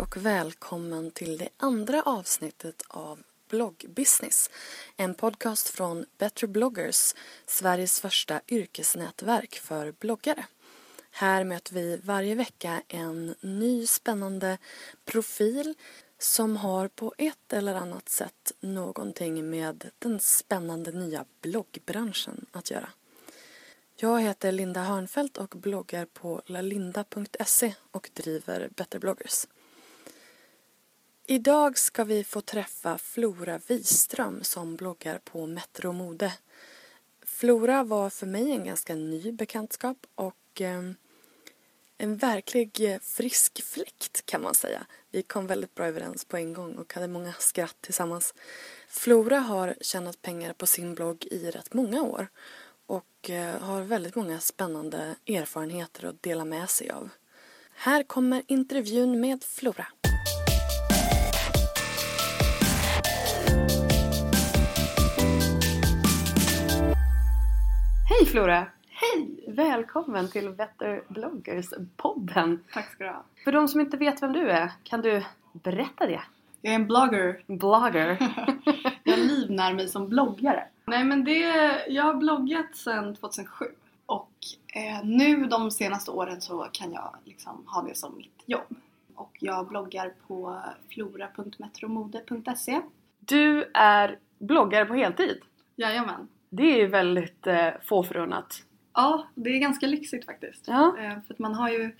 Och välkommen till det andra avsnittet av Bloggbusiness. En podcast från Better bloggers, Sveriges första yrkesnätverk för bloggare. Här möter vi varje vecka en ny spännande profil som har på ett eller annat sätt någonting med den spännande nya bloggbranschen att göra. Jag heter Linda Hörnfeldt och bloggar på lalinda.se och driver Better bloggers. Idag ska vi få träffa Flora Wiström som bloggar på Metro Mode. Flora var för mig en ganska ny bekantskap och ehm, en verklig eh, frisk fläkt kan man säga. Vi kom väldigt bra överens på en gång och hade många skratt tillsammans. Flora har tjänat pengar på sin blogg i rätt många år och eh, har väldigt många spännande erfarenheter att dela med sig av. Här kommer intervjun med Flora. Hej Flora! Hej! Välkommen till Better bloggers-podden. Tack ska du ha. För de som inte vet vem du är, kan du berätta det? Jag är en blogger. Blogger. jag livnär mig som bloggare. Nej men det, jag har bloggat sedan 2007 och eh, nu de senaste åren så kan jag liksom ha det som mitt jobb. Och jag bloggar på flora.metromode.se Du är bloggare på heltid. Jajamän. Det är ju väldigt eh, få förunnat. Ja, det är ganska lyxigt faktiskt. Ja. Eh, för att man har ju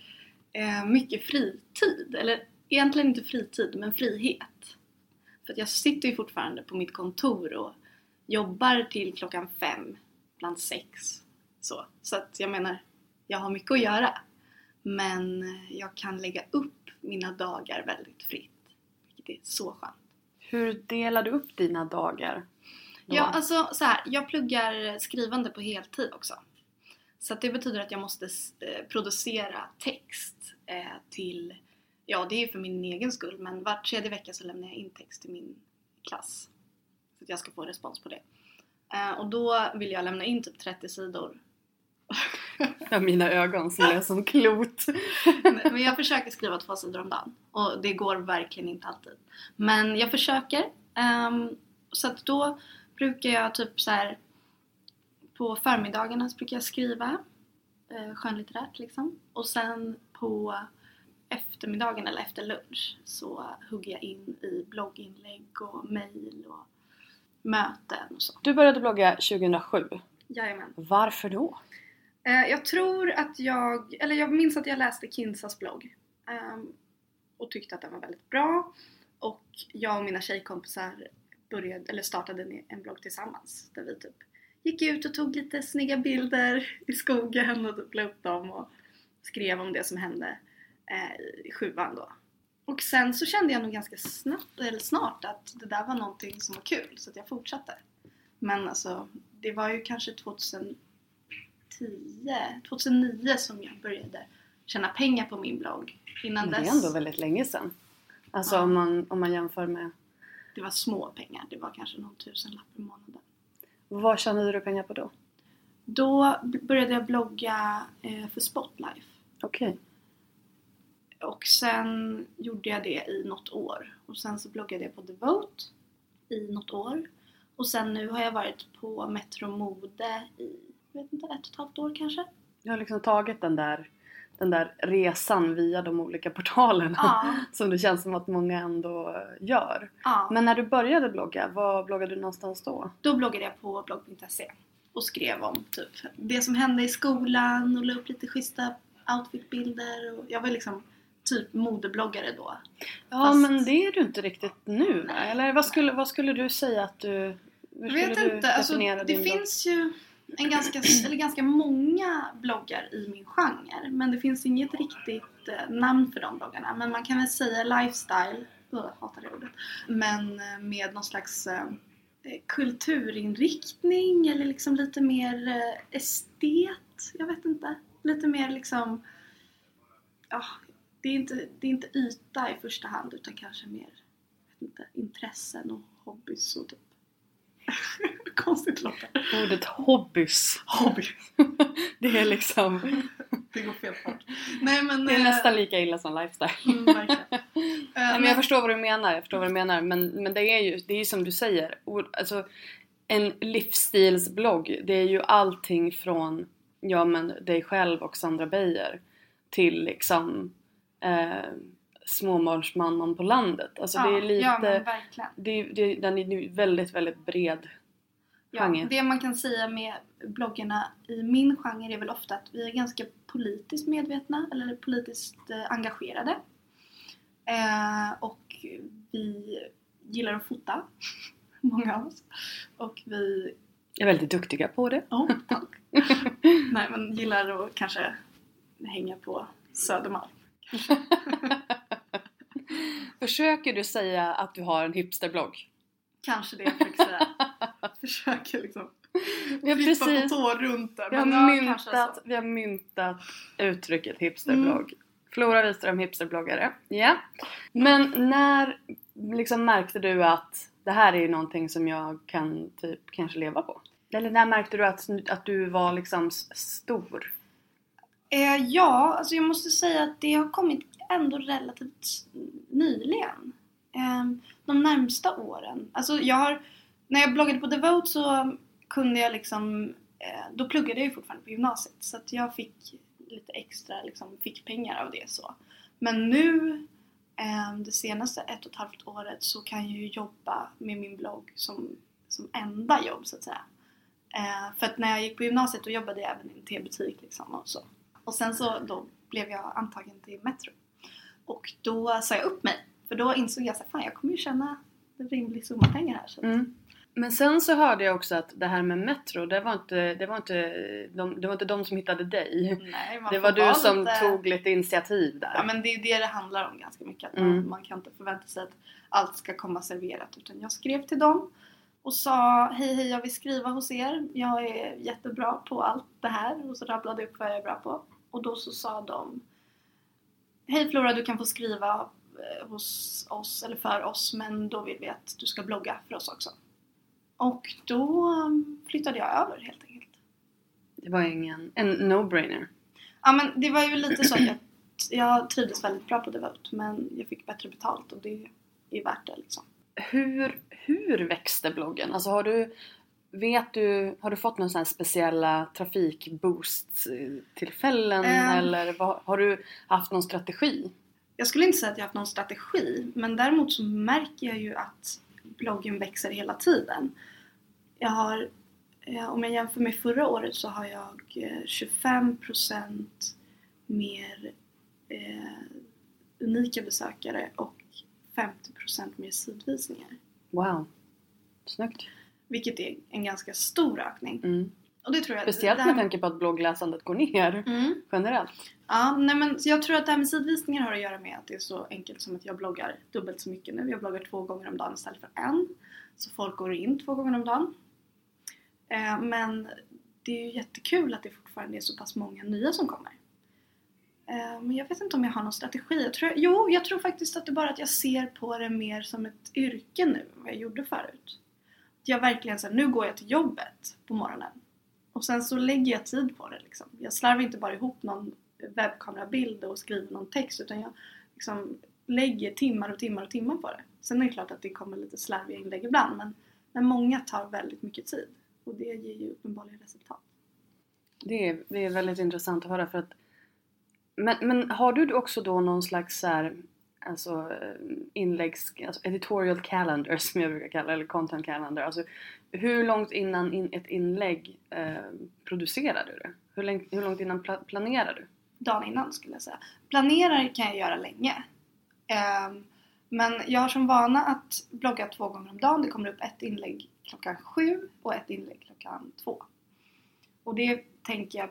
eh, mycket fritid. Eller egentligen inte fritid, men frihet. För att jag sitter ju fortfarande på mitt kontor och jobbar till klockan fem, bland sex. Så, så att jag menar, jag har mycket att göra. Men jag kan lägga upp mina dagar väldigt fritt. Vilket är så skönt. Hur delar du upp dina dagar? Ja, alltså så här, jag pluggar skrivande på heltid också. Så det betyder att jag måste eh, producera text eh, till, ja det är ju för min egen skull, men var tredje vecka så lämnar jag in text till min klass. Så att jag ska få respons på det. Eh, och då vill jag lämna in typ 30 sidor. Ja, mina ögon som är som klot. men jag försöker skriva två sidor om dagen. Och det går verkligen inte alltid. Men jag försöker. ehm, så att då brukar jag typ så här på förmiddagarna så brukar jag skriva eh, skönlitterärt liksom. Och sen på eftermiddagen eller efter lunch så hugger jag in i blogginlägg och mail och möten och så. Du började blogga 2007. Jajamän. Varför då? Eh, jag tror att jag, eller jag minns att jag läste Kinsas blogg ehm, och tyckte att den var väldigt bra. Och jag och mina tjejkompisar började, eller startade en- blogg tillsammans där vi typ gick ut och tog lite snygga bilder i skogen och typ la upp dem och skrev om det som hände eh, i sjuan då. Och sen så kände jag nog ganska snabbt, eller snart att det där var någonting som var kul så att jag fortsatte. Men alltså, det var ju kanske 2010, 2009 som jag började tjäna pengar på min blogg. Innan Det är dess, ändå väldigt länge sedan. Alltså Ja. om, man, om man jämför med... det var små pengar, det var kanske någon tusenlapp i månaden. Vad tjänade du pengar på då? Då började jag blogga eh, för Spotlife. Okej. Och sen gjorde jag det i något år. Och sen så bloggade jag på Devote i något år. Och sen nu har jag varit på Metro Mode i, jag vet inte, ett och ett halvt år kanske. Jag har liksom tagit den där, den där resan via de olika portalerna. Ja. Som det känns som att många ändå gör. ja. Men när du började blogga, var bloggade du någonstans då? Då bloggade jag på blogg.se och skrev om typ det som hände i skolan och la upp lite schyssta outfitbilder. Och jag var liksom typ modebloggare då. Ja Fast- men det är du inte riktigt nu? Nej. Eller vad skulle, vad skulle du säga att du... Hur Jag skulle vet du inte, alltså, det blogg? finns ju en ganska, eller ganska många bloggar i min genre men det finns inget riktigt eh, namn för de bloggarna. Men man kan väl säga lifestyle, jag hatar det ordet, men eh, med någon slags eh, eh, kulturinriktning eller liksom lite mer eh, estet, jag vet inte. Lite mer liksom, ja, det är inte, det är inte yta i första hand utan kanske mer, jag vet inte, intressen och hobbys och typ Konstigt låter. Ordet hobbys. Hobby. Det är liksom... Det går fel fart. Nej men... Det är eh, nästan lika illa som lifestyle. Mm. Eh, Nej, men jag förstår vad du menar, jag förstår vad du menar. Men, men det är ju det är ju som du säger. Alltså, en livsstilsblogg, det är ju allting från ja, men dig själv och Sandra Beijer till liksom eh, småbarnsmamman på landet. Alltså det är lite... Ja verkligen. det, det, den är väldigt, väldigt bred Ja, genre. det man kan säga med bloggarna i min genre är väl ofta att vi är ganska politiskt medvetna eller politiskt eh, engagerade. Eh, och vi gillar att fota, många av oss. Och vi, är väldigt duktiga på det. oh, tack. Nej men gillar att kanske hänga på Södermalm. Försöker du säga att du har en hipsterblogg? Kanske det jag fick säga. Försöker liksom Vi har flippa på precis tå runt där. vi har, ja, myntat, så. vi har myntat uttrycket hipsterblogg. Flora Wiström hipsterbloggare. Ja. Men när liksom märkte du att det här är ju någonting som jag kan typ kanske leva på? Eller när märkte du att, att du var liksom stor? Eh, ja, alltså jag måste säga att det har kommit ändå relativt nyligen. Ehm, de närmsta åren. Alltså jag har, när jag bloggade på Devote så kunde jag liksom, eh, då pluggade jag ju fortfarande på gymnasiet så att jag fick lite extra liksom, fick pengar av det så. Men nu, ehm, det senaste ett och ett halvt året så kan jag ju jobba med min blogg som, som enda jobb så att säga. Ehm, för att när jag gick på gymnasiet då jobbade jag även i en tebutik liksom och så. Och sen så då blev jag antagen till Metro. Och då sa jag upp mig. För då insåg jag att jag kommer ju tjäna en rimlig summa pengar här. Så. Mm. Men sen så hörde jag också att det här med Metro, det var inte, det var inte, de, det var inte de som hittade dig. Nej, Det var du som lite- tog lite initiativ där. Ja men det är det det handlar om ganska mycket. Att Mm. man, man kan inte förvänta sig att allt ska komma serverat. Utan jag skrev till dem och sa hej hej jag vill skriva hos er. Jag är jättebra på allt det här. Och så rabblade jag upp vad jag är bra på. Och då så sa de Hej Flora du kan få skriva eh, hos oss eller för oss men då vill vi att du ska blogga för oss också. Och då um, flyttade jag över helt enkelt. Det var ingen, en no-brainer. Ja men det var ju lite så att jag, jag trivdes väldigt bra på Devote men jag fick bättre betalt och det är värt det liksom. Hur, hur växte bloggen? Alltså har du, vet du, har du fått några här speciella trafikboost-tillfällen Ehm. eller vad, har du haft någon strategi? Jag skulle inte säga att jag haft någon strategi men däremot så märker jag ju att bloggen växer hela tiden. Jag har, eh, om jag jämför med förra året så har jag eh, 25% mer eh, unika besökare och 50% mer sidvisningar. Wow, snyggt. Vilket är en ganska stor ökning. Mm. Och det tror jag Speciellt det här- med tanke på att bloggläsandet går ner Mm. generellt. Ja, nej men jag tror att det här med sidvisningar har att göra med att det är så enkelt som att jag bloggar dubbelt så mycket nu. Jag bloggar två gånger om dagen istället för en. Så folk går in två gånger om dagen. Eh, men det är ju jättekul att det fortfarande är så pass många nya som kommer. Eh, men jag vet inte om jag har någon strategi. Jag tror, jo, jag tror faktiskt att det bara att jag ser på det mer som ett yrke nu än vad jag gjorde förut. Jag verkligen så här, nu går jag till jobbet på morgonen. Och sen så lägger jag tid på det liksom. Jag slarvar inte bara ihop någon webbkamerabild och skriver någon text utan jag liksom lägger timmar och timmar och timmar på det. Sen är det klart att det kommer lite slarviga inlägg ibland men, men många tar väldigt mycket tid och det ger ju uppenbarligen resultat. Det är, det är väldigt intressant att höra för att men, men har du också då någon slags så här, alltså inläggs, alltså editorial calendar som jag brukar kalla det, eller content calendar. Alltså hur långt innan in, ett inlägg eh, producerar du det? Hur, lång, hur långt innan pla, planerar du? Dagen innan skulle jag säga. Planerar kan jag göra länge. Ehm, men jag har som vana att blogga två gånger om dagen. Det kommer upp ett inlägg klockan sju och ett inlägg klockan två. Och det tänker jag,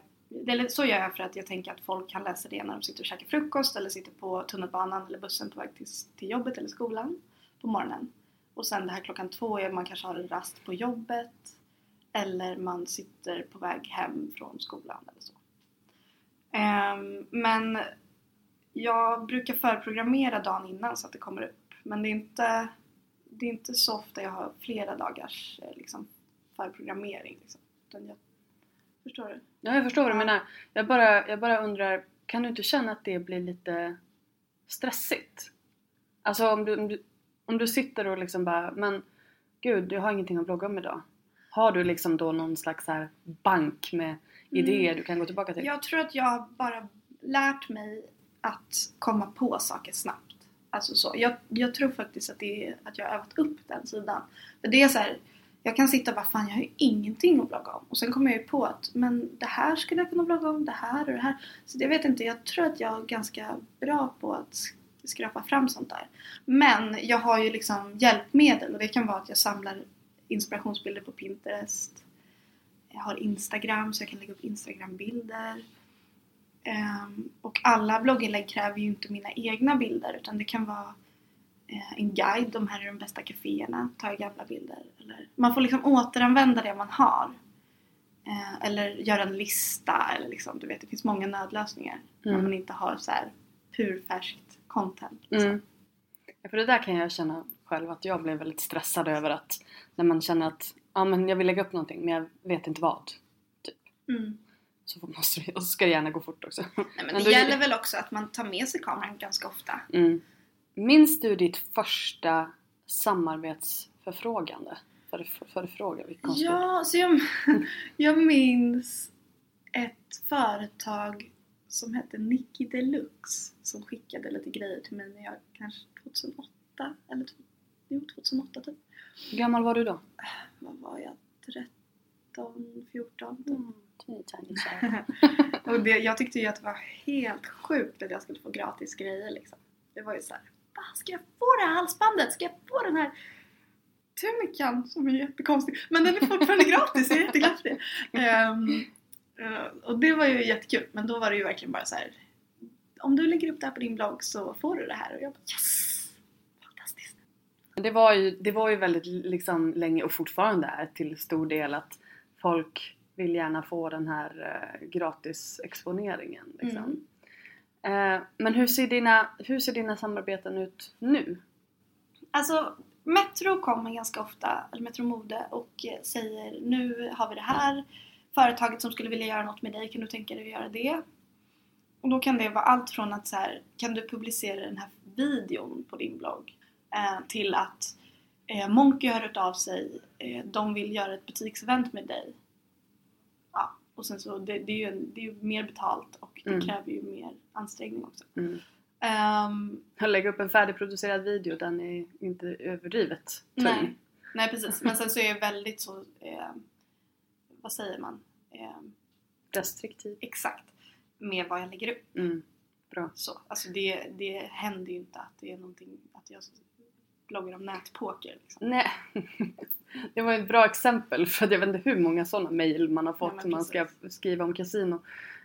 eller så gör jag för att jag tänker att folk kan läsa det när de sitter och käkar frukost eller sitter på tunnelbanan eller bussen på väg till, till jobbet eller skolan på morgonen. Och sen det här klockan två är man kanske har en rast på jobbet eller man sitter på väg hem från skolan eller så. Um, men jag brukar förprogrammera dagen innan så att det kommer upp. Men det är inte det är inte så ofta jag har flera dagars eh, liksom, förprogrammering. Liksom. Utan jag, förstår du? Ja, jag förstår vad du menar. Jag bara, jag bara undrar, kan du inte känna att det blir lite stressigt? Alltså om du, om du, om du sitter och liksom bara, men gud, jag har ingenting att blogga om idag. Har du liksom då någon slags här bank med idéer du kan gå tillbaka till? Jag tror att jag bara lärt mig att komma på saker snabbt. Alltså så. Jag, jag tror faktiskt att, det är, att jag har övat upp den sidan. För det är så här, jag kan sitta och bara fan jag har ju ingenting att blogga om. Och sen kommer jag ju på att men det här skulle jag kunna blogga om, det här och det här. Så jag vet inte, jag tror att jag är ganska bra på att skrapa fram sånt där. Men jag har ju liksom hjälpmedel och det kan vara att jag samlar inspirationsbilder på Pinterest. Jag har Instagram så jag kan lägga upp Instagram-bilder. Um, och alla blogginlägg kräver ju inte mina egna bilder utan det kan vara en guide, de här är de bästa kaféerna, jag gamla bilder. Eller, man får liksom återanvända det man har. Eh, eller göra en lista eller liksom, du vet det finns många nödlösningar när Mm. man inte har så här purfärskt content. Liksom. Mm. Ja, för det där kan jag känna själv att jag blir väldigt stressad över att när man känner att ja, men jag vill lägga upp någonting men jag vet inte vad. Mm. Så måste det, och så ska det gärna gå fort också. Nej, men Men det gäller väl också att man tar med sig kameran ganska ofta. Mm. Minns du ditt första samarbetsförfrågande? För, förfråga. Ja, så jag, jag minns ett företag som hette Nicky Deluxe som skickade lite grejer till mig när jag kanske 2008 eller jo, 2008 typ. Hur gammal var du då? Vad var jag? 13, 14 typ. Mm. Och det, jag tyckte ju att det var helt sjukt att jag skulle få gratis grejer liksom. Det var ju såhär, ah, ska jag få det här halsbandet? Ska jag få den här tunikan som är jättekonstig? Men den är fortfarande gratis, jag är jätteglad för det. Eh, och det var ju jättekul, men då var det ju verkligen bara så här. Om du lägger upp det här på din blogg så får du det här. Och jag bara yes! Fantastiskt! Det var, ju, det var ju väldigt liksom länge och fortfarande är till stor del att folk vill gärna få den här eh, gratis exponeringen. Liksom. Eh, Eh, men hur ser, dina, hur ser dina samarbeten ut nu? Alltså Metro kommer ganska ofta, eller Metro Mode, och eh, säger nu har vi det här företaget som skulle vilja göra något med dig, kan du tänka dig att göra det? Och då kan det vara allt från att så här, kan du publicera den här videon på din blogg? Eh, till att eh, Monkey har hört av sig, eh, de vill göra ett butiksevent med dig. Ja, och sen så, det, det är ju det är ju mer betalt och det Mm. kräver ju mer ansträngning också. Mm. Ehm, Att lägga upp en färdigproducerad video, den är inte överdrivet tung. Nej. Nej precis, men sen så är jag väldigt så, eh, vad säger man, eh, Restriktiv. exakt med vad jag lägger upp. Mm. Bra. Så, alltså det, det händer ju inte att det är någonting, att jag bloggar om nätpoker. Liksom. Nej. Det var ett bra exempel för jag vet inte hur många sådana mail man har fått när man ska skriva om kasino.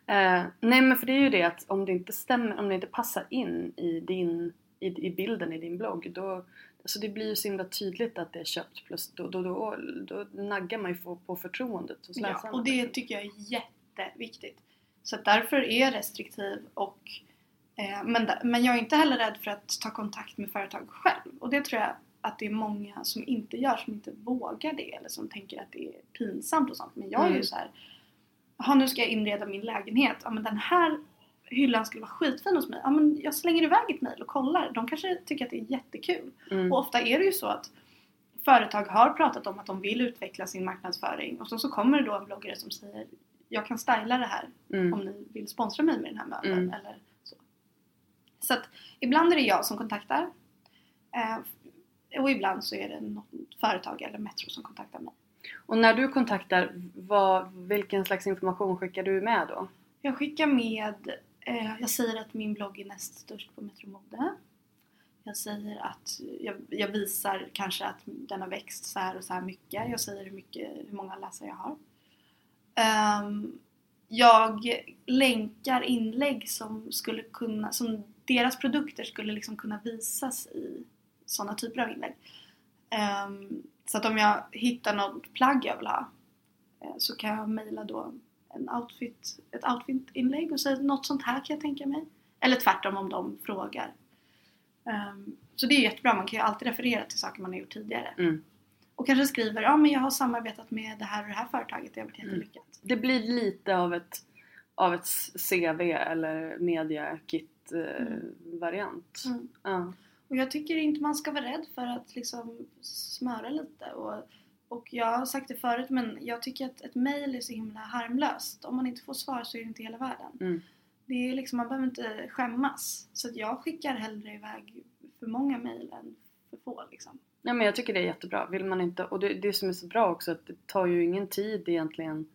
Eh, nej men för det är ju det att om det inte stämmer, om det inte passar in i din i, i bilden i din blogg då alltså det blir ju så himla tydligt att det är köpt plus då, då, då, då naggar man ju på, på förtroendet hos Ja, läsarna. och det tycker jag är jätteviktigt. Så därför är jag restriktiv och eh, men, men jag är inte heller rädd för att ta kontakt med företag själv. Och det tror jag att det är många som inte gör, som inte vågar det eller som tänker att det är pinsamt och sånt. Men jag är ju Mm. så här. Jaha nu ska jag inreda min lägenhet. Ja men den här hyllan skulle vara skitfin hos mig. Ja men jag slänger iväg ett mejl och kollar. De kanske tycker att det är jättekul. mm. Och ofta är det ju så att företag har pratat om att de vill utveckla sin marknadsföring och så, så kommer det då en bloggare som säger jag kan styla det här mm. om ni vill sponsra mig med den här möbeln Mm. eller så. Så att ibland är det jag som kontaktar eh, och ibland så är det något företag eller Metro som kontaktar mig. Och när du kontaktar, vad, vilken slags information skickar du med då? Jag skickar med, eh, jag säger att min blogg är näst störst på MetroMode Jag säger att jag, jag visar kanske att den har växt så här och så här mycket. Jag säger hur, mycket, hur många läsare jag har. Um, jag länkar inlägg som skulle kunna, som deras produkter skulle liksom kunna visas i sådana typer av inlägg. Um, så att om jag hittar något plagg jag vill ha eh, så kan jag mejla då en outfit, ett outfit-inlägg och säga något sånt här kan jag tänka mig. Eller tvärtom om de frågar. Ehm, så det är jättebra, man kan ju alltid referera till saker man har gjort tidigare. Mm. Och kanske skriver ja men jag har samarbetat med det här och det här företaget, det har varit Mm. jättelyckat. Det blir lite av ett, av ett CV eller media kit eh, variant. Mm. Ja. Och jag tycker inte man ska vara rädd för att liksom smöra lite. Och, och jag har sagt det förut men jag tycker att ett mail är så himla harmlöst. Om man inte får svar så är det inte hela världen. Mm. Det är liksom, man behöver inte skämmas. Så jag skickar hellre iväg för många mail än för få liksom. Ja men jag tycker det är jättebra. Vill man inte, och det, det som är så bra också att det tar ju ingen tid egentligen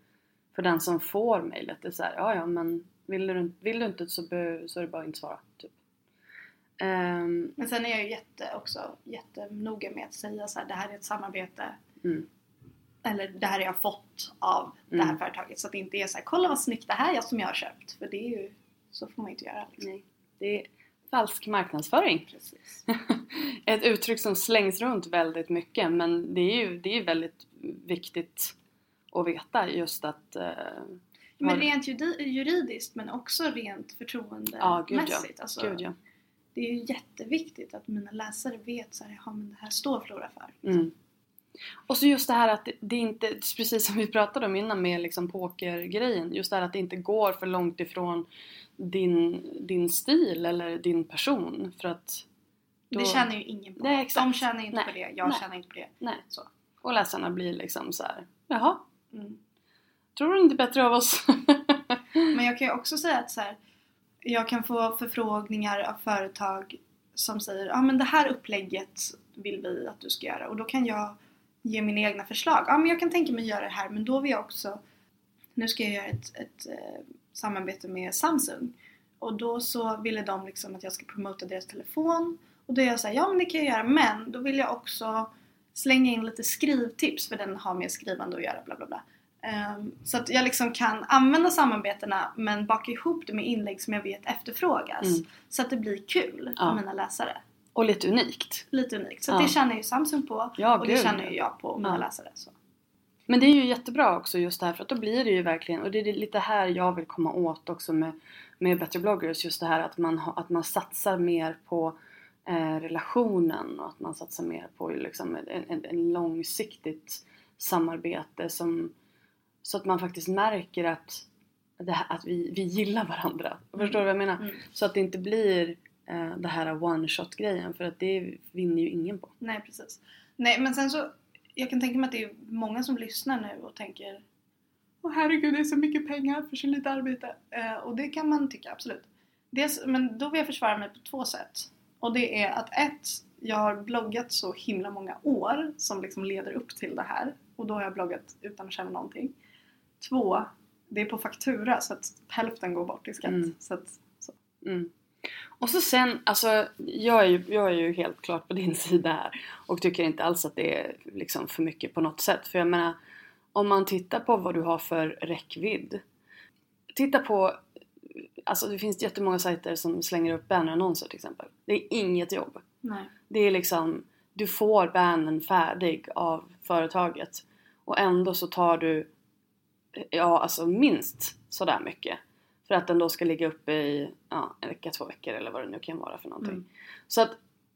för den som får mejlet. Det är såhär, ja ja men vill du, vill du inte så, be, så är det bara att inte svara. Typ. Ehm, Men sen är jag ju jätte, också jättenoga med att säga så här, det här är ett samarbete. Mm. Eller det här har jag fått av det här Mm. företaget. Så att det inte är så här, kolla vad snyggt det här är som jag har köpt. För det är ju, så får man inte göra liksom. nej, det är falsk marknadsföring. Precis. Ett uttryck som slängs runt väldigt mycket men det är ju det är väldigt viktigt att veta just att eh, Men rent juridiskt men också rent Ja, gud ja. förtroendemässigt. Alltså, Gud ja. Det är ju jätteviktigt att mina läsare vet så här, ja men det här står Flora för. Mm. Och så just det här att det- inte, precis som vi pratade om innan med liksom pokergrejen, just det här att det inte går för långt ifrån din, din stil eller din person för att då- Det tjänar ju ingen på. Nej, exakt. De tjänar inte Nej. på det, jag Nej. tjänar inte på det. Nej. Så. Och läsarna blir liksom så här. jaha, Mm. tror du inte bättre av oss? Men jag kan ju också säga att så här, jag kan få förfrågningar av företag som säger ja ah, men det här upplägget vill vi att du ska göra och då kan jag ge mina egna förslag. Ja men jag kan tänka mig att göra det här men då vill jag också nu ska jag göra ett, ett eh, samarbete med Samsung och då så ville de liksom att jag ska promota deras telefon och då är jag såhär, ja men det kan jag göra men då vill jag också slänga in lite skrivtips för den har med skrivande att göra bla bla bla. Ehm, så att jag liksom kan använda samarbetena men baka ihop det med inlägg som jag vet efterfrågas. Mm. Så att det blir kul Ja. för mina läsare. Och lite unikt. Lite unikt. Så Ja. det tjänar ju Samsung på Ja, och det gud, tjänar ja. ju jag på och mina läsare. Så. Men det är ju jättebra också just det här för att då blir det ju verkligen, och det är lite här jag vill komma åt också med, med Better bloggers, just det här att man, att man satsar mer på eh, relationen och att man satsar mer på liksom en, en, en långsiktigt samarbete som, så att man faktiskt märker att, här, att vi, vi gillar varandra. Förstår du vad jag menar? Mm. Så att det inte blir eh, det här one shot grejen för att det vinner ju ingen på. Nej precis. Nej men sen så, jag kan tänka mig att det är många som lyssnar nu och tänker Åh herregud det är så mycket pengar för så lite arbete. Eh, och det kan man tycka absolut. Dels, men då vill jag försvara mig på två sätt. Och det är att ett, jag har bloggat så himla många år som liksom leder upp till det här. Och då har jag bloggat utan att känna någonting. Två, det är på faktura så att hälften går bort i skatt. Mm. Så att, så. Mm. Och så sen, alltså jag är, ju, jag är ju helt klart på din sida här och tycker inte alls att det är liksom för mycket på något sätt. För jag menar, om man tittar på vad du har för räckvidd. Titta på, alltså det finns jättemånga sajter som slänger upp bannerannonser till exempel. Det är inget jobb. Nej. Det är liksom, du får bannern färdig av företaget och ändå så tar du, ja alltså minst sådär mycket. För att den då ska ligga uppe i ja, en vecka, två veckor eller vad det nu kan vara för någonting. Mm. Så att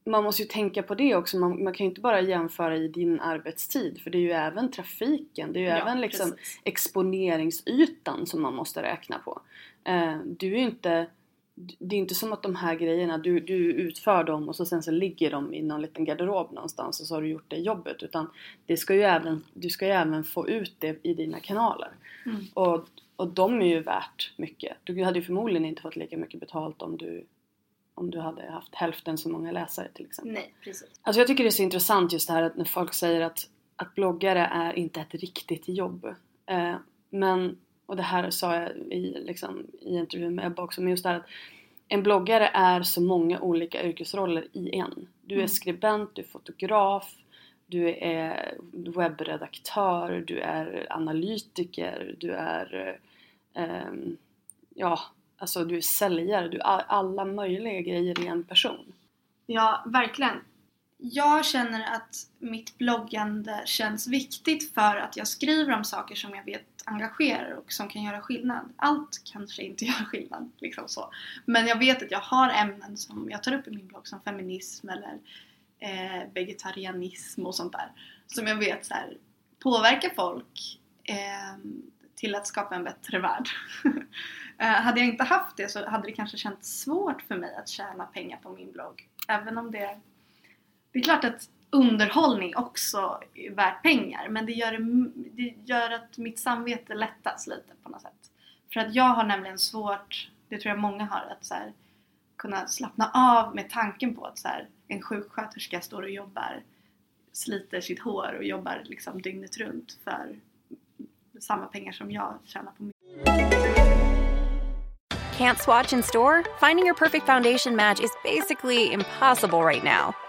man måste ju tänka på det också. Man, man kan ju inte bara jämföra i din arbetstid för det är ju även trafiken. Det är ju Ja, även liksom precis. exponeringsytan som man måste räkna på. Eh, du är ju inte det är inte som att de här grejerna, du, du utför dem och så sen så ligger de i någon liten garderob någonstans och så har du gjort det jobbet. Utan det ska ju även, du ska ju även få ut det i dina kanaler. Mm. Och, och de är ju värt mycket. Du hade ju förmodligen inte fått lika mycket betalt om du, om du hade haft hälften så många läsare till exempel. Nej, precis. Alltså jag tycker det är så intressant just det här att när folk säger att, att bloggare är inte ett riktigt jobb. Eh, men, och det här sa jag i, liksom, i intervjun med Ebba också, men just det här att en bloggare är så många olika yrkesroller i en. Du är Mm. skribent, du är fotograf, du är webbredaktör, du är analytiker, du är ehm, ja, alltså du är säljare, du är alla möjliga grejer i en person. Ja, verkligen. Jag känner att mitt bloggande känns viktigt för att jag skriver om saker som jag vet engagerar och som kan göra skillnad. Allt kanske inte gör skillnad, liksom så. Men jag vet att jag har ämnen som jag tar upp i min blogg som feminism eller eh, vegetarianism och sånt där. Som jag vet så här, påverkar folk eh, till att skapa en bättre värld. eh, hade jag inte haft det så hade det kanske känts svårt för mig att tjäna pengar på min blogg. Även om det... Det är klart att underhållning också värt pengar men det gör, det gör att mitt samvete lättas lite på något sätt. För att jag har nämligen svårt, det tror jag många har, att så här, kunna slappna av med tanken på att så här, en sjuksköterska står och jobbar, sliter sitt hår och jobbar liksom dygnet runt för samma pengar som jag tjänar på min Can't swatch in store? Finding your perfect foundation match is basically impossible right now.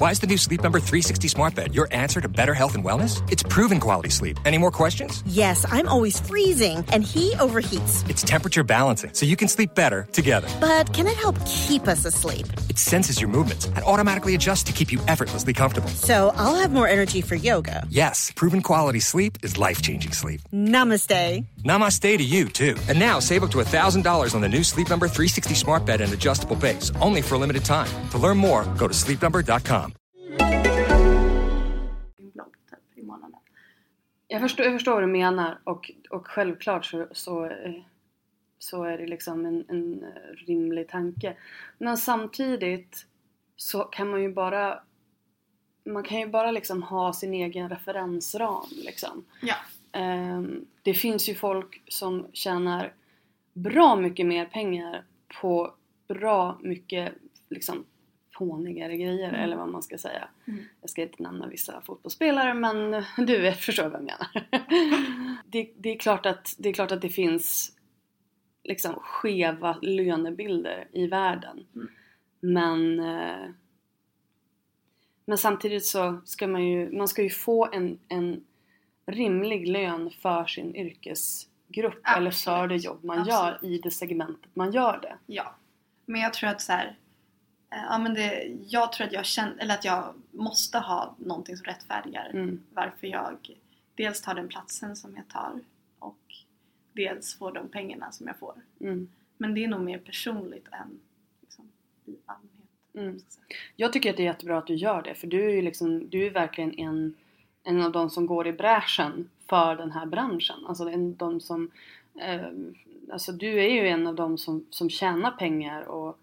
Why is the new Sleep Number 360 smart bed your answer to better health and wellness? It's proven quality sleep. Any more questions? Yes, I'm always freezing and he overheats. It's temperature balancing, so you can sleep better together. But can it help keep us asleep? It senses your movements and automatically adjusts to keep you effortlessly comfortable. So I'll have more energy for yoga. Yes, proven quality sleep is life changing sleep. Namaste. Namaste to you, too. And now save up to $1,000 on the new Sleep Number 360 smart bed and adjustable base, only for a limited time. To learn more, go to sleepnumber.com. Jag förstår, jag förstår vad du menar och, och självklart så, så, eh, så är det liksom en, en rimlig tanke. Men samtidigt så kan man ju bara man kan ju bara liksom ha sin egen referensram liksom. Ja. Ehm, det finns ju folk som tjänar bra mycket mer pengar på bra mycket liksom fånigare grejer eller vad man ska säga. Mm. Jag ska inte nämna vissa fotbollsspelare men du vet, förstår vad jag menar. det, det, är klart att, det är klart att det finns liksom skeva lönebilder i världen. Mm. Men eh, men samtidigt så ska man ju, man ska ju få en, en rimlig lön för sin yrkesgrupp eller för det jobb man gör Absolut. i det segmentet man gör det. Ja. Men jag tror att så här, eh, ja men det, jag tror att jag känner, eller att jag måste ha någonting som rättfärdigar Mm. varför jag dels tar den platsen som jag tar och dels får de pengarna som jag får. Mm. Men det är nog mer personligt än liksom, i allmänhet. Mm. Jag tycker att det är jättebra att du gör det för du är ju liksom, du är verkligen en, en av de som går i bräschen för den här branschen. Alltså en, de som, eh, alltså du är ju en av de som, som tjänar pengar och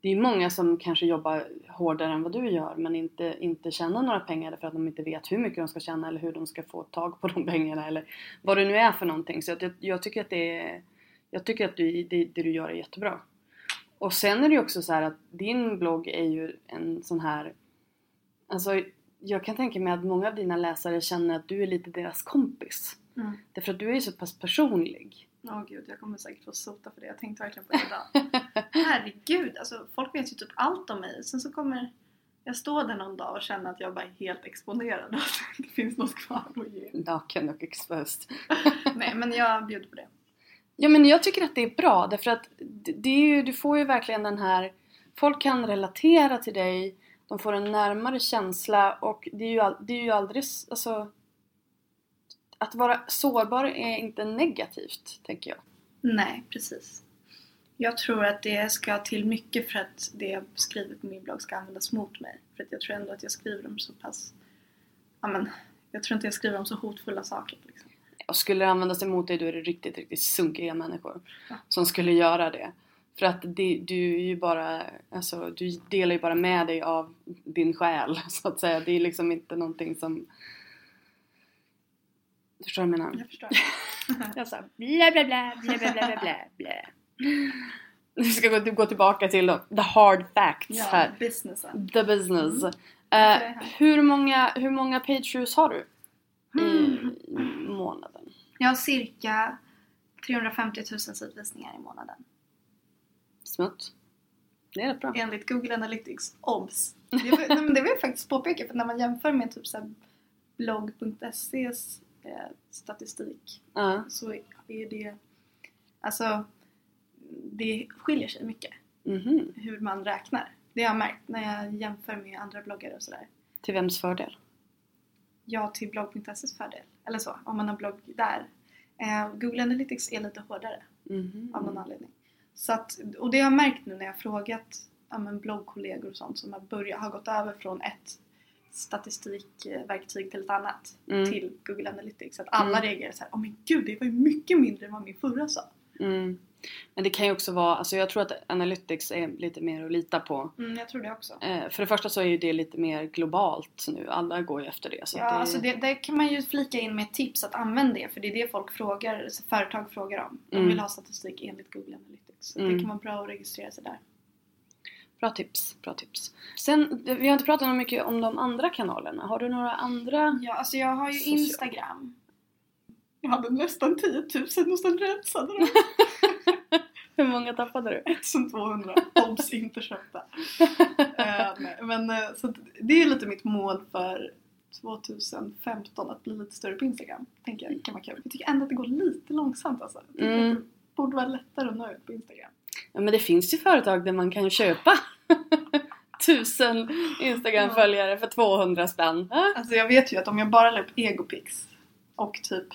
det är många som kanske jobbar hårdare än vad du gör men inte, inte tjänar några pengar för att de inte vet hur mycket de ska tjäna eller hur de ska få tag på de pengarna eller vad det nu är för någonting. Så att jag, jag tycker att det är, jag tycker att du, det, det du gör är jättebra. Och sen är det ju också så här att din blogg är ju en sån här Alltså jag kan tänka mig att många av dina läsare känner att du är lite deras kompis. Mm. Därför att du är ju så pass personlig. Åh gud, jag kommer säkert få sota för det. Jag tänkte verkligen på det idag. Herregud, alltså folk vet ju typ allt om mig. Sen så kommer jag stå där någon dag och känna att jag bara är helt exponerad och att det inte finns något kvar att ge. Naken och exposed. Nej, men jag bjuder på det. Ja men jag tycker att det är bra därför att det är ju, du får ju verkligen den här Folk kan relatera till dig De får en närmare känsla och det är ju, all- det är ju aldrig alltså Att vara sårbar är inte negativt tänker jag. Nej, precis. Jag tror att det ska till mycket för att det jag skriver på min blogg ska användas mot mig. För att jag tror ändå att jag skriver om så pass... Ja, men, jag tror inte jag skriver om så hotfulla saker. Liksom. Och skulle det användas emot dig då är det riktigt, riktigt sunkiga människor Ja. som skulle göra det. För att det, du ju bara, alltså du delar ju bara med dig av din själ så att säga. Det är liksom inte någonting som... Förstår du vad jag menar? Jag förstår. Jag sa bla bla bla bla bla bla bla bla. Vi ska gå, gå tillbaka till the hard facts ja, här. businessen. The business. Mm. Här. hur, många, hur många page views har du i, Mm. i månaden? Jag har cirka 350 000 sidvisningar i månaden. Smutt. Det är rätt bra. enligt Google Analytics. OBS! Det, vill- det vill jag faktiskt påpeka för när man jämför med typ så blogg.ses eh, statistik Ja. så är det alltså det skiljer sig mycket Mhm. hur man räknar. Det har jag märkt när jag jämför med andra bloggare och sådär. Till vems fördel? Ja, till blogg.ses fördel. Eller så, om man har blogg där. Eh, Google Analytics är lite hårdare Mhm. av någon anledning. Så att, och det har jag märkt nu när jag har frågat ja, men bloggkollegor och sånt som har, börjat, har gått över från ett statistikverktyg till ett annat Mm. till Google Analytics. Att alla Mm. reagerar så här, åh men gud det var ju mycket mindre än vad min förra sa. Mm. Men det kan ju också vara, alltså jag tror att Analytics är lite mer att lita på. Mm, jag tror det också. Eh, för det första så är ju det lite mer globalt nu, alla går ju efter det. Så Ja, det, alltså det, där kan man ju flika in med ett tips att använda det för det är det folk frågar, företag frågar om. De Mm. vill ha statistik enligt Google Analytics. Så Mm. det kan vara bra att registrera sig där. Bra tips, bra tips. Sen, vi har inte pratat så mycket om de andra kanalerna. Har du några andra? Ja, alltså jag har ju Social. Instagram. Jag hade nästan 10 000 och sen rensade de. Hur många tappade du? 1200. Obs! inte köpta. Nej, men eh, så det är lite mitt mål för 2015 att bli lite större på Instagram. Tänker jag kan vara kul. Jag tycker ändå att det går lite långsamt alltså. Mm. Borde vara lättare att nå ut på Instagram. Ja men det finns ju företag där man kan köpa tusen Instagram-följare för 200 spänn. Ja. Alltså jag vet ju att om jag bara la upp egopics och typ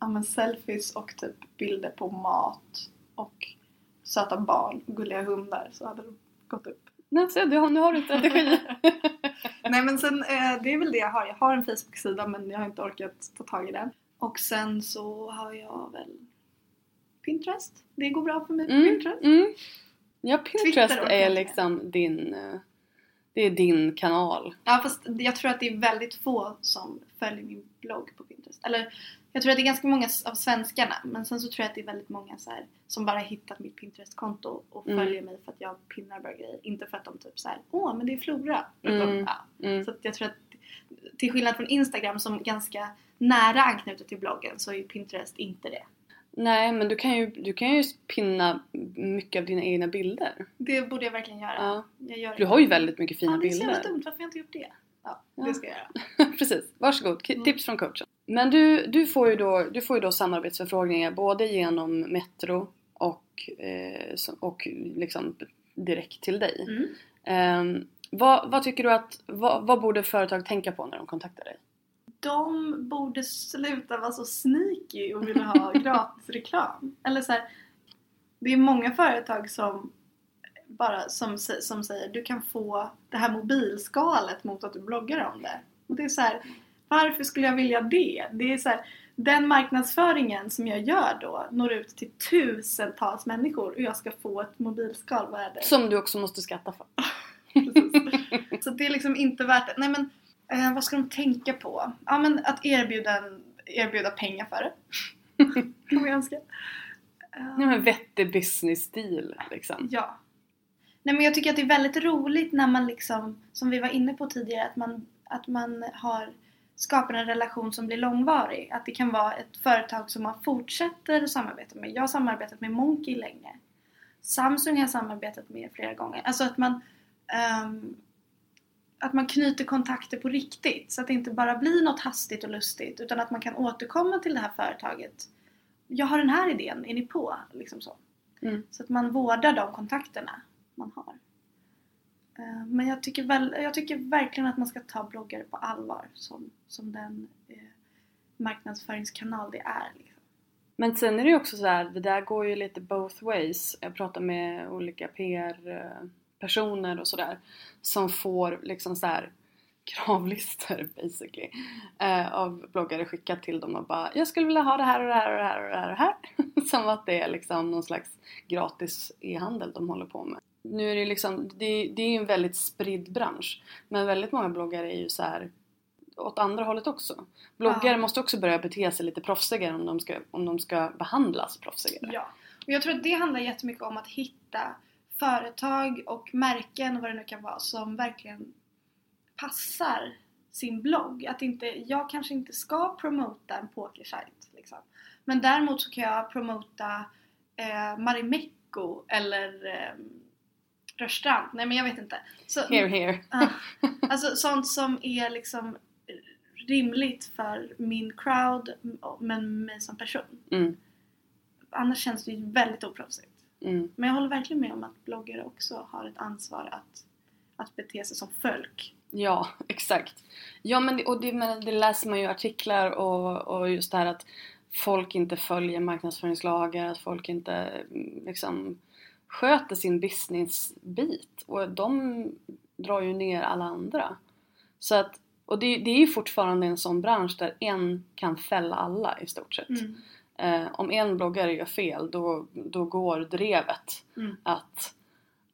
ja, men selfies och typ bilder på mat och söta barn och gulliga hundar så hade det gått upp. Nej, så du har, nu har du en strategi. Nej men sen eh, det är väl det jag har. Jag har en Facebook-sida men jag har inte orkat ta tag i den. Och sen så har jag väl Pinterest. Det går bra för mig på Mm, Pinterest. mm. Ja, Pinterest är liksom din, eh, det är din kanal. Ja fast jag tror att det är väldigt få som följer min blogg på Pinterest. Eller jag tror att det är ganska många av svenskarna men sen så tror jag att det är väldigt många så här, som bara hittat mitt Pinterest-konto och Mm. följer mig för att jag pinnar bra grejer. Inte för att de typ så här, åh men det är Flora. Mm. Ja. Mm. Så att jag tror att till skillnad från Instagram som ganska nära anknutet till bloggen så är Pinterest inte det. Nej, men du kan ju, du kan ju pinna mycket av dina egna bilder. Det borde jag verkligen göra. Ja. Jag gör Du har ju väldigt mycket fina ja, det är så bilder. jävla dumt. Varför har jag inte gjort det? Ja, Ja. det ska jag göra. Precis, varsågod. K- Mm. Tips från coachen. Men du, du, får ju då, du får ju då samarbetsförfrågningar både genom Metro och, eh, och liksom direkt till dig. Mm. Ehm, vad, vad tycker du att, vad, vad borde företag tänka på när de kontaktar dig? De borde sluta vara så sneaky och vilja ha gratis reklam. Eller så här, det är många företag som bara som, som säger du kan få det här mobilskalet mot att du bloggar om det. Och det är så här, varför skulle jag vilja det? Det är så här, den marknadsföringen som jag gör då når ut till tusentals människor och jag ska få ett mobilskal, det? Som du också måste skatta för. Så det är liksom inte värt det. Nej men eh, vad ska de tänka på? Ja men att erbjuda, en, erbjuda pengar för det. kan man önska. Eh, Ja, men vettig business-stil liksom. ja. Nej men jag tycker att det är väldigt roligt när man liksom, som vi var inne på tidigare, att man, att man har skapar en relation som blir långvarig. Att det kan vara ett företag som man fortsätter samarbeta med. Jag har samarbetat med Monkey länge. Samsung har jag samarbetat med flera gånger. Alltså att man ehm, att man knyter kontakter på riktigt så att det inte bara blir något hastigt och lustigt utan att man kan återkomma till det här företaget. Jag har den här idén, är ni på? Liksom så. Mm. Så att man vårdar de kontakterna man har. Eh, Men jag tycker, väl, jag tycker verkligen att man ska ta bloggare på allvar som, som den eh, marknadsföringskanal det är. Liksom. Men sen är det ju också så här, det där går ju lite both ways. Jag pratar med olika PR-personer och sådär som får liksom så här kravlistor basically eh, av bloggare skickat till dem och bara jag skulle vilja ha det här och det här och det här och det här, och det här. som att det är liksom någon slags gratis e-handel de håller på med. Nu är det liksom, det, det är ju en väldigt spridd bransch men väldigt många bloggare är ju så här åt andra hållet också. Bloggare Ja. måste också börja bete sig lite proffsigare om de ska, om de ska behandlas proffsigare. Ja. Och jag tror att det handlar jättemycket om att hitta företag och märken och vad det nu kan vara som verkligen passar sin blogg. Att inte, jag kanske inte ska promota en pokersajt liksom. Men däremot så kan jag promota eh, Marimekko eller eh, Rörstrand? Nej men jag vet inte. Så, Here here. Ja. alltså sånt som är liksom rimligt för min crowd men mig som person. Mm. Annars känns det ju väldigt oproffsigt. Mm. Men jag håller verkligen med om att bloggare också har ett ansvar att, att bete sig som folk. Ja, exakt. Ja men det, och det, men det läser man ju artiklar och, och just det här att folk inte följer marknadsföringslagar, att folk inte mm, liksom sköter sin businessbit och de drar ju ner alla andra. Så att, och det, det är ju fortfarande en sån bransch där en kan fälla alla i stort sett. Mm. Eh, om en bloggare gör fel då, då går drevet Mm. att,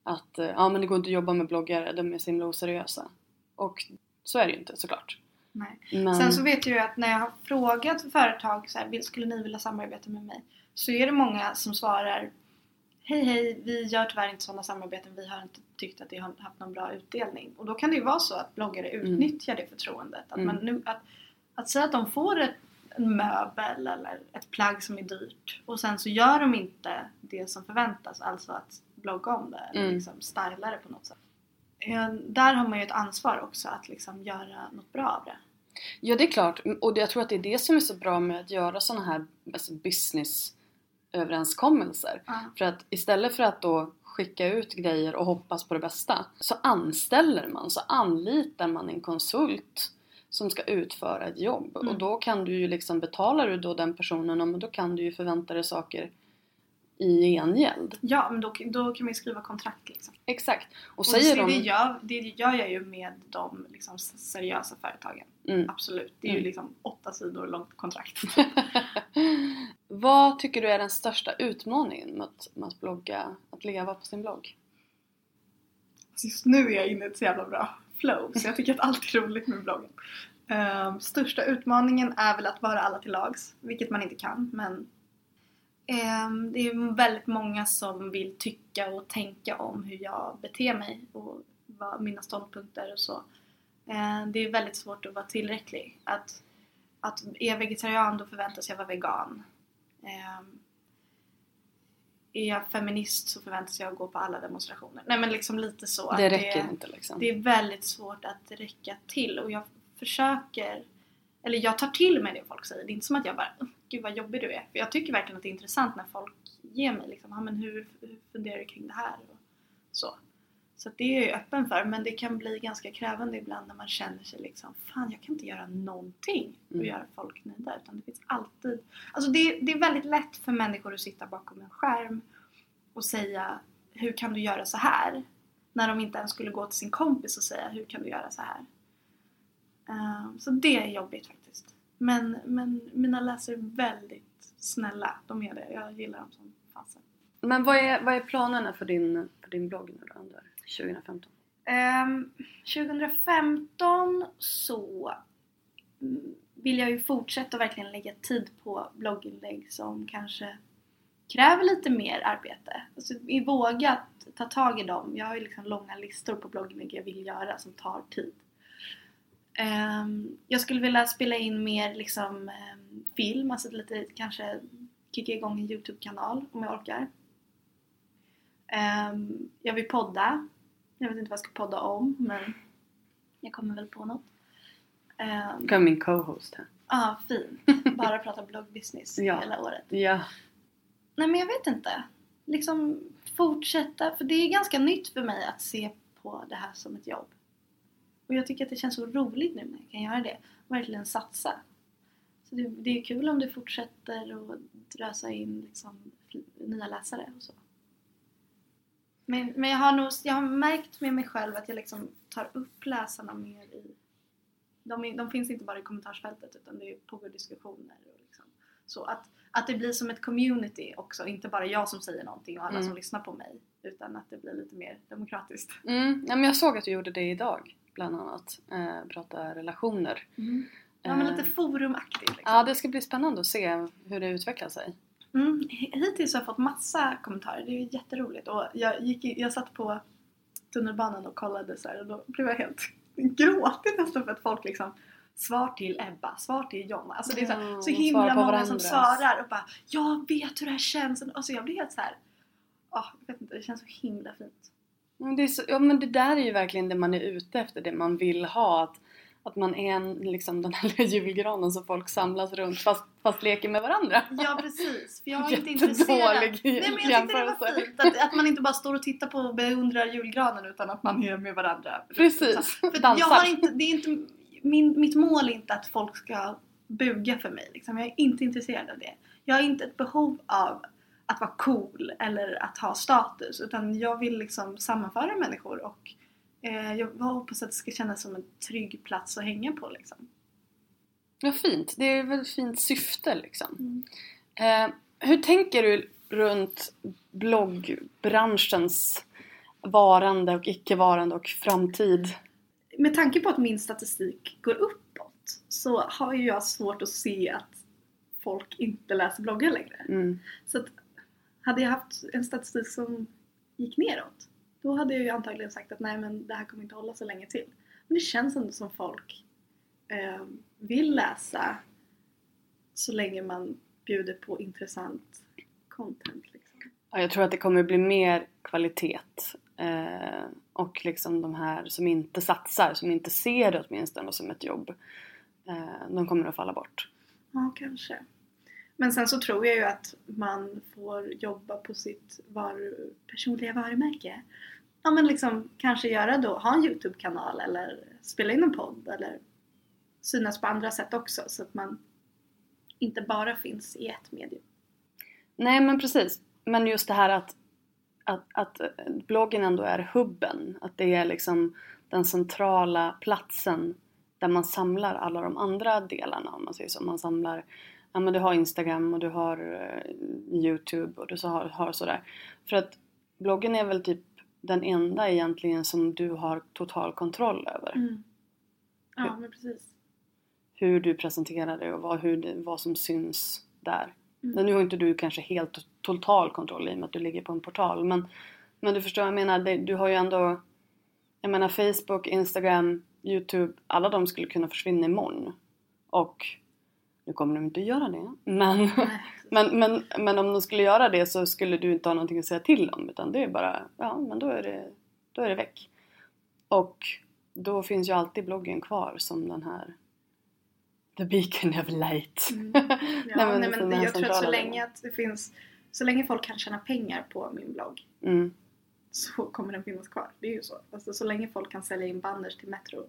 att eh, ja men det går inte att jobba med bloggare, de är så himla oseriösa. Och så är det ju inte såklart. Men, Sen så vet jag ju att när jag har frågat företag så här, "Vill- skulle ni vilja samarbeta med mig? Så är det många som svarar Hej hej, vi gör tyvärr inte sådana samarbeten. Vi har inte tyckt att det har haft någon bra utdelning. Och då kan det ju vara så att bloggare utnyttjar det förtroendet. Att, Mm. man nu, att, att säga att de får ett, en möbel eller ett plagg som är dyrt och sen så gör de inte det som förväntas. Alltså att blogga om det eller Mm. liksom styla det på något sätt. Där har man ju ett ansvar också att liksom göra något bra av det. Ja det är klart, och jag tror att det är det som är så bra med att göra sådana här alltså business överenskommelser. Ja. För att istället för att då skicka ut grejer och hoppas på det bästa så anställer man, så anlitar man en konsult som ska utföra ett jobb. Mm. Och då kan du ju liksom, betalar du då den personen, då kan du ju förvänta dig saker i gengäld. Ja, men då, då kan man ju skriva kontrakt liksom. Exakt. Och Och säger det, de... det, gör, det gör jag ju med de liksom seriösa företagen. Mm. Absolut. Det är ju Mm. liksom åtta sidor långt kontrakt. Vad tycker du är den största utmaningen med att, med att blogga, att leva på sin blogg? Just nu är jag inne i ett så jävla bra flow så jag tycker att allt är roligt med bloggen. Ehm, största utmaningen är väl att vara alla till lags, vilket man inte kan men ehm, det är väldigt många som vill tycka och tänka om hur jag beter mig och vad mina ståndpunkter och så. Ehm, det är väldigt svårt att vara tillräcklig. Att, att är jag vegetarian då förväntas jag vara vegan. Ehm, är jag feminist så förväntas jag gå på alla demonstrationer. Nej men liksom lite så. Det att räcker inte liksom. det är väldigt svårt att räcka till och jag försöker eller jag tar till mig det folk säger. Det är inte som att jag bara "Åh, Gud vad jobbig du är. För jag tycker verkligen att det är intressant när folk ger mig liksom, "Ja, men hur, hur funderar du kring det här? Och så. Så det är jag öppen för men det kan bli ganska krävande ibland när man känner sig liksom Fan jag kan inte göra någonting och Mm. göra folk nöjda utan det finns alltid Alltså det, det är väldigt lätt för människor att sitta bakom en skärm och säga Hur kan du göra så här? När de inte ens skulle gå till sin kompis och säga hur kan du göra så här? Ehm, så det är jobbigt faktiskt. Men, men mina läsare är väldigt snälla. De är det. Jag gillar dem som fasen. Men vad är, vad är planerna för din, för din blogg nu då under 2015? Um, 2015 så vill jag ju fortsätta verkligen lägga tid på blogginlägg som kanske kräver lite mer arbete. Alltså, våga ta tag i dem. Jag har ju liksom långa listor på blogginlägg jag vill göra som tar tid. Um, jag skulle vilja spela in mer liksom um, film, alltså lite kanske kicka igång en Youtube-kanal om jag orkar. Um, jag vill podda. Jag vet inte vad jag ska podda om men jag kommer väl på något. Ehm, Du kan min co-host här. Ja, fint. Bara prata bloggbusiness Ja. hela året. Ja. Nej men jag vet inte. Liksom fortsätta, för det är ganska nytt för mig att se på det här som ett jobb. Och jag tycker att det känns så roligt nu när jag kan göra det. Verkligen satsa. Så det, det är kul om det fortsätter och drösa in liksom nya läsare och så. Men, men jag har nog jag har märkt med mig själv att jag liksom tar upp läsarna mer i... De, de finns inte bara i kommentarsfältet utan det pågår diskussioner och liksom, så att, att det blir som ett community också, inte bara jag som säger någonting och alla Mm. som lyssnar på mig utan att det blir lite mer demokratiskt. Mm. ja men jag såg att du gjorde det idag bland annat. Eh, prata relationer. Ja men Eh, lite forumaktigt liksom. Ja det ska bli spännande att se hur det utvecklar sig. Mm, hittills har jag fått massa kommentarer, det är jätteroligt och jag, gick i, jag satt på tunnelbanan och kollade så här och då blev jag helt gråtig nästan för att folk liksom Svar till Ebba, svar till Jonna. Alltså det är så, här, Ja, så himla många som svarar och bara Jag vet hur det här känns! Och så jag blir helt så här. ah, jag vet inte, det känns så himla fint. Men det, så, ja, men det där är ju verkligen det man är ute efter, det man vill ha. Att, att man är en, liksom den här julgranen som folk samlas runt fast, fast leker med varandra. Ja precis, för jag är inte intresserad. Nej, men jag tyckte det var fint att, att man inte bara står och tittar på och beundrar julgranen utan att man är med varandra. Precis, För jag dansar. har inte, det är inte, min, mitt mål är inte att folk ska buga för mig. Liksom. Jag är inte intresserad av det. Jag har inte ett behov av att vara cool eller att ha status utan jag vill liksom sammanföra människor och jag hoppas att det ska kännas som en trygg plats att hänga på liksom. Ja, fint. Det är väl ett fint syfte liksom. Mm. Eh, hur tänker du runt bloggbranschens varande och icke-varande och framtid? med tanke på att min statistik går uppåt så har ju jag svårt att se att folk inte läser bloggar längre. Mm. Så att hade jag haft en statistik som gick neråt då hade jag ju antagligen sagt att nej men det här kommer inte hålla så länge till. Men det känns ändå som folk eh, vill läsa så länge man bjuder på intressant content. Liksom. Ja, jag tror att det kommer bli mer kvalitet. Eh, och liksom de här som inte satsar, som inte ser det åtminstone som ett jobb. Eh, de kommer att falla bort. Ja, kanske. Men sen så tror jag ju att man får jobba på sitt var, personliga varumärke. Ja men liksom kanske göra då, ha en YouTube-kanal eller spela in en podd eller synas på andra sätt också så att man inte bara finns i ett medium. Nej men precis. Men just det här att, att, att bloggen ändå är hubben. Att det är liksom den centrala platsen där man samlar alla de andra delarna om man säger så. Man samlar, ja men du har Instagram och du har eh, Youtube och du så har, har sådär. För att bloggen är väl typ den enda egentligen som du har total kontroll över. Ja men precis. Hur du presenterar det och vad, hur det, vad som syns där. Mm. Men nu har inte du kanske helt total kontroll i och med att du ligger på en portal. Men, men du förstår vad jag menar. Det, du har ju ändå... Jag menar Facebook, Instagram, Youtube. Alla de skulle kunna försvinna imorgon. Och nu kommer de inte att göra det. Men, Nej. men, men, men om de skulle göra det så skulle du inte ha någonting att säga till om. Utan det är bara, ja men då är det, då är det väck. Och då finns ju alltid bloggen kvar som den här The beacon of light. Mm. Nej, Ja, men nej, men jag tror att så länge att det finns så länge folk kan tjäna pengar på min blogg Mm. så kommer den finnas kvar. Det är ju så. Alltså, så länge folk kan sälja in banners till Metro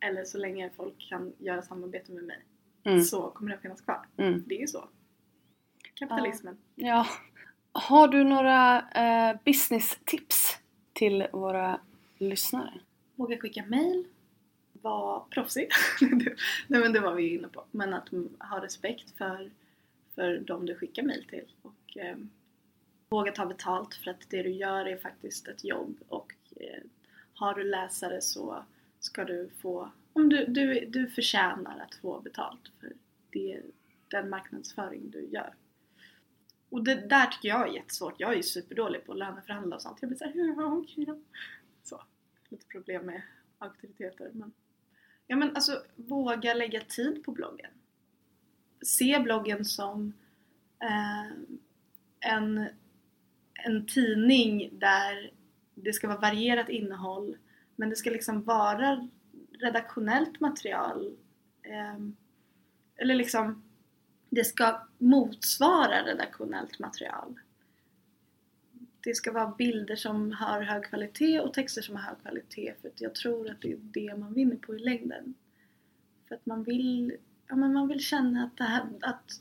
eller så länge folk kan göra samarbete med mig Mm. så kommer den finnas kvar. Mm. Det är ju så. Kapitalismen. Ja. Har du några eh, business-tips till våra lyssnare? Våga skicka mail. Var proffsig. Nej men det var vi ju inne på. Men att ha respekt för, för de du skickar mail till. Och eh, våga ta betalt för att det du gör är faktiskt ett jobb. Och eh, har du läsare så ska du få, om du, du, du förtjänar att få betalt för det, den marknadsföring du gör. Och det där tycker jag är jättesvårt. Jag är ju superdålig på att löneförhandla och sånt. Jag blir såhär, ja okej då. Så, lite problem med auktoriteter. Men, ja men alltså, våga lägga tid på bloggen. Se bloggen som eh, en, en tidning där det ska vara varierat innehåll men det ska liksom vara redaktionellt material. Ehm, eller liksom det ska motsvara redaktionellt material. Det ska vara bilder som har hög kvalitet och texter som har hög kvalitet för att jag tror att det är det man vinner på i längden. För att man vill, ja, men man vill känna att, det här, att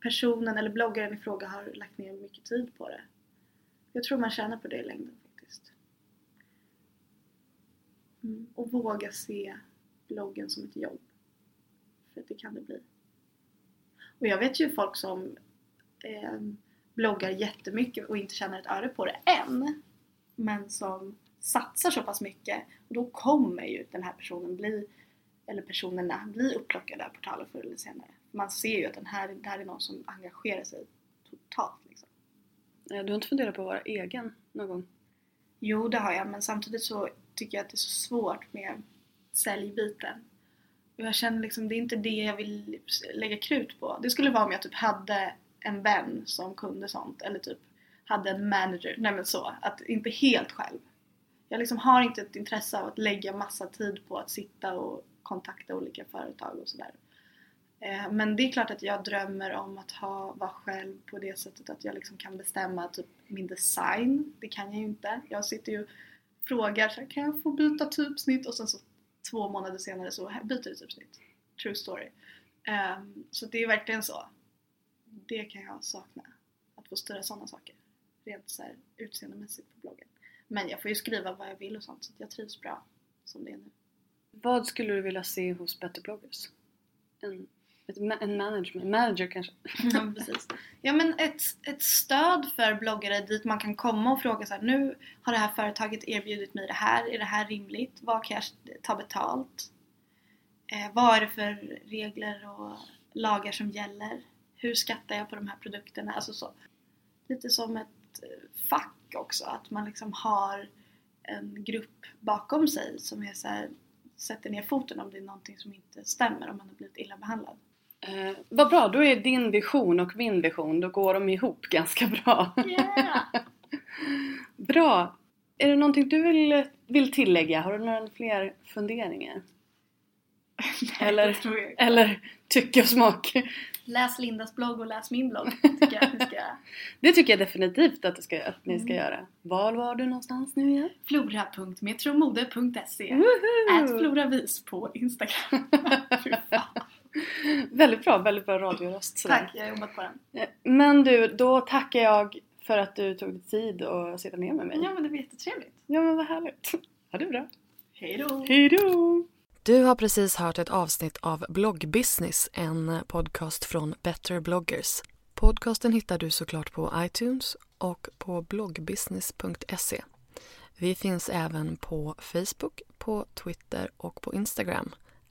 personen eller bloggaren i fråga har lagt ner mycket tid på det. Jag tror man tjänar på det i längden faktiskt. Mm. Och våga se bloggen som ett jobb. För det kan det bli. Och jag vet ju folk som eh, bloggar jättemycket och inte tjänar ett öre på det än. Men som satsar så pass mycket. Och då kommer ju den här personen bli, eller personerna, bli upplockade av portalen förr eller senare. Man ser ju att den här, det här är någon som engagerar sig totalt. Liksom. Du har inte funderat på att vara egen någon gång? Jo, det har jag, men samtidigt så tycker jag att det är så svårt med säljbiten. Och jag känner liksom, det är inte det jag vill lägga krut på. Det skulle vara om jag typ hade en vän som kunde sånt, eller typ hade en manager, nej men så. Att inte helt själv. Jag liksom har inte ett intresse av att lägga massa tid på att sitta och kontakta olika företag och sådär. Eh, men det är klart att jag drömmer om att ha, vara själv på det sättet att jag liksom kan bestämma typ min design. Det kan jag ju inte. Jag sitter ju och frågar så här, kan jag få byta typsnitt? Och sen så två månader senare så byter du typsnitt. True story. Um, så det är verkligen så. Det kan jag sakna. Att få styra sådana saker. Rent så här utseendemässigt på bloggen. Men jag får ju skriva vad jag vill och sånt så jag trivs bra som det är nu. Vad skulle du vilja se hos Better bloggers? En, en management, manager kanske? Ja, precis. Ja, men ett, ett stöd för bloggare dit man kan komma och fråga så här, nu har det här företaget erbjudit mig det här, är det här rimligt? Vad kan jag ta betalt? Eh, vad är det för regler och lagar som gäller? Hur skattar jag på de här produkterna? Alltså så. Lite som ett eh, fack också, att man liksom har en grupp bakom sig som är så här, sätter ner foten om det är någonting som inte stämmer, om man har blivit illa behandlad. Eh, vad bra, då är din vision och min vision, då går de ihop ganska bra. Yeah. bra! Är det någonting du vill, vill tillägga? Har du några fler funderingar? Nej, eller, eller tycke och smak? Läs Lindas blogg och läs min blogg, tycker jag ska. Det tycker jag definitivt att, ska, att ni ska Mm. göra. Var var du någonstans nu igen? Flora.metromode.se Woho! Ät floravis på Instagram. Väldigt bra, väldigt bra radioröst. sådär. Tack, jag har jobbat på den. Eh, Men du, då tackar jag för att du tog dig tid att sitta ner med mig. Ja men det var jättetrevligt. Ja men vad härligt. Ha det bra. Hejdå! Hejdå! Du har precis hört ett avsnitt av Bloggbusiness, en podcast från Better bloggers. Podcasten hittar du såklart på iTunes och på bloggbusiness.se. Vi finns även på Facebook, på Twitter och på Instagram,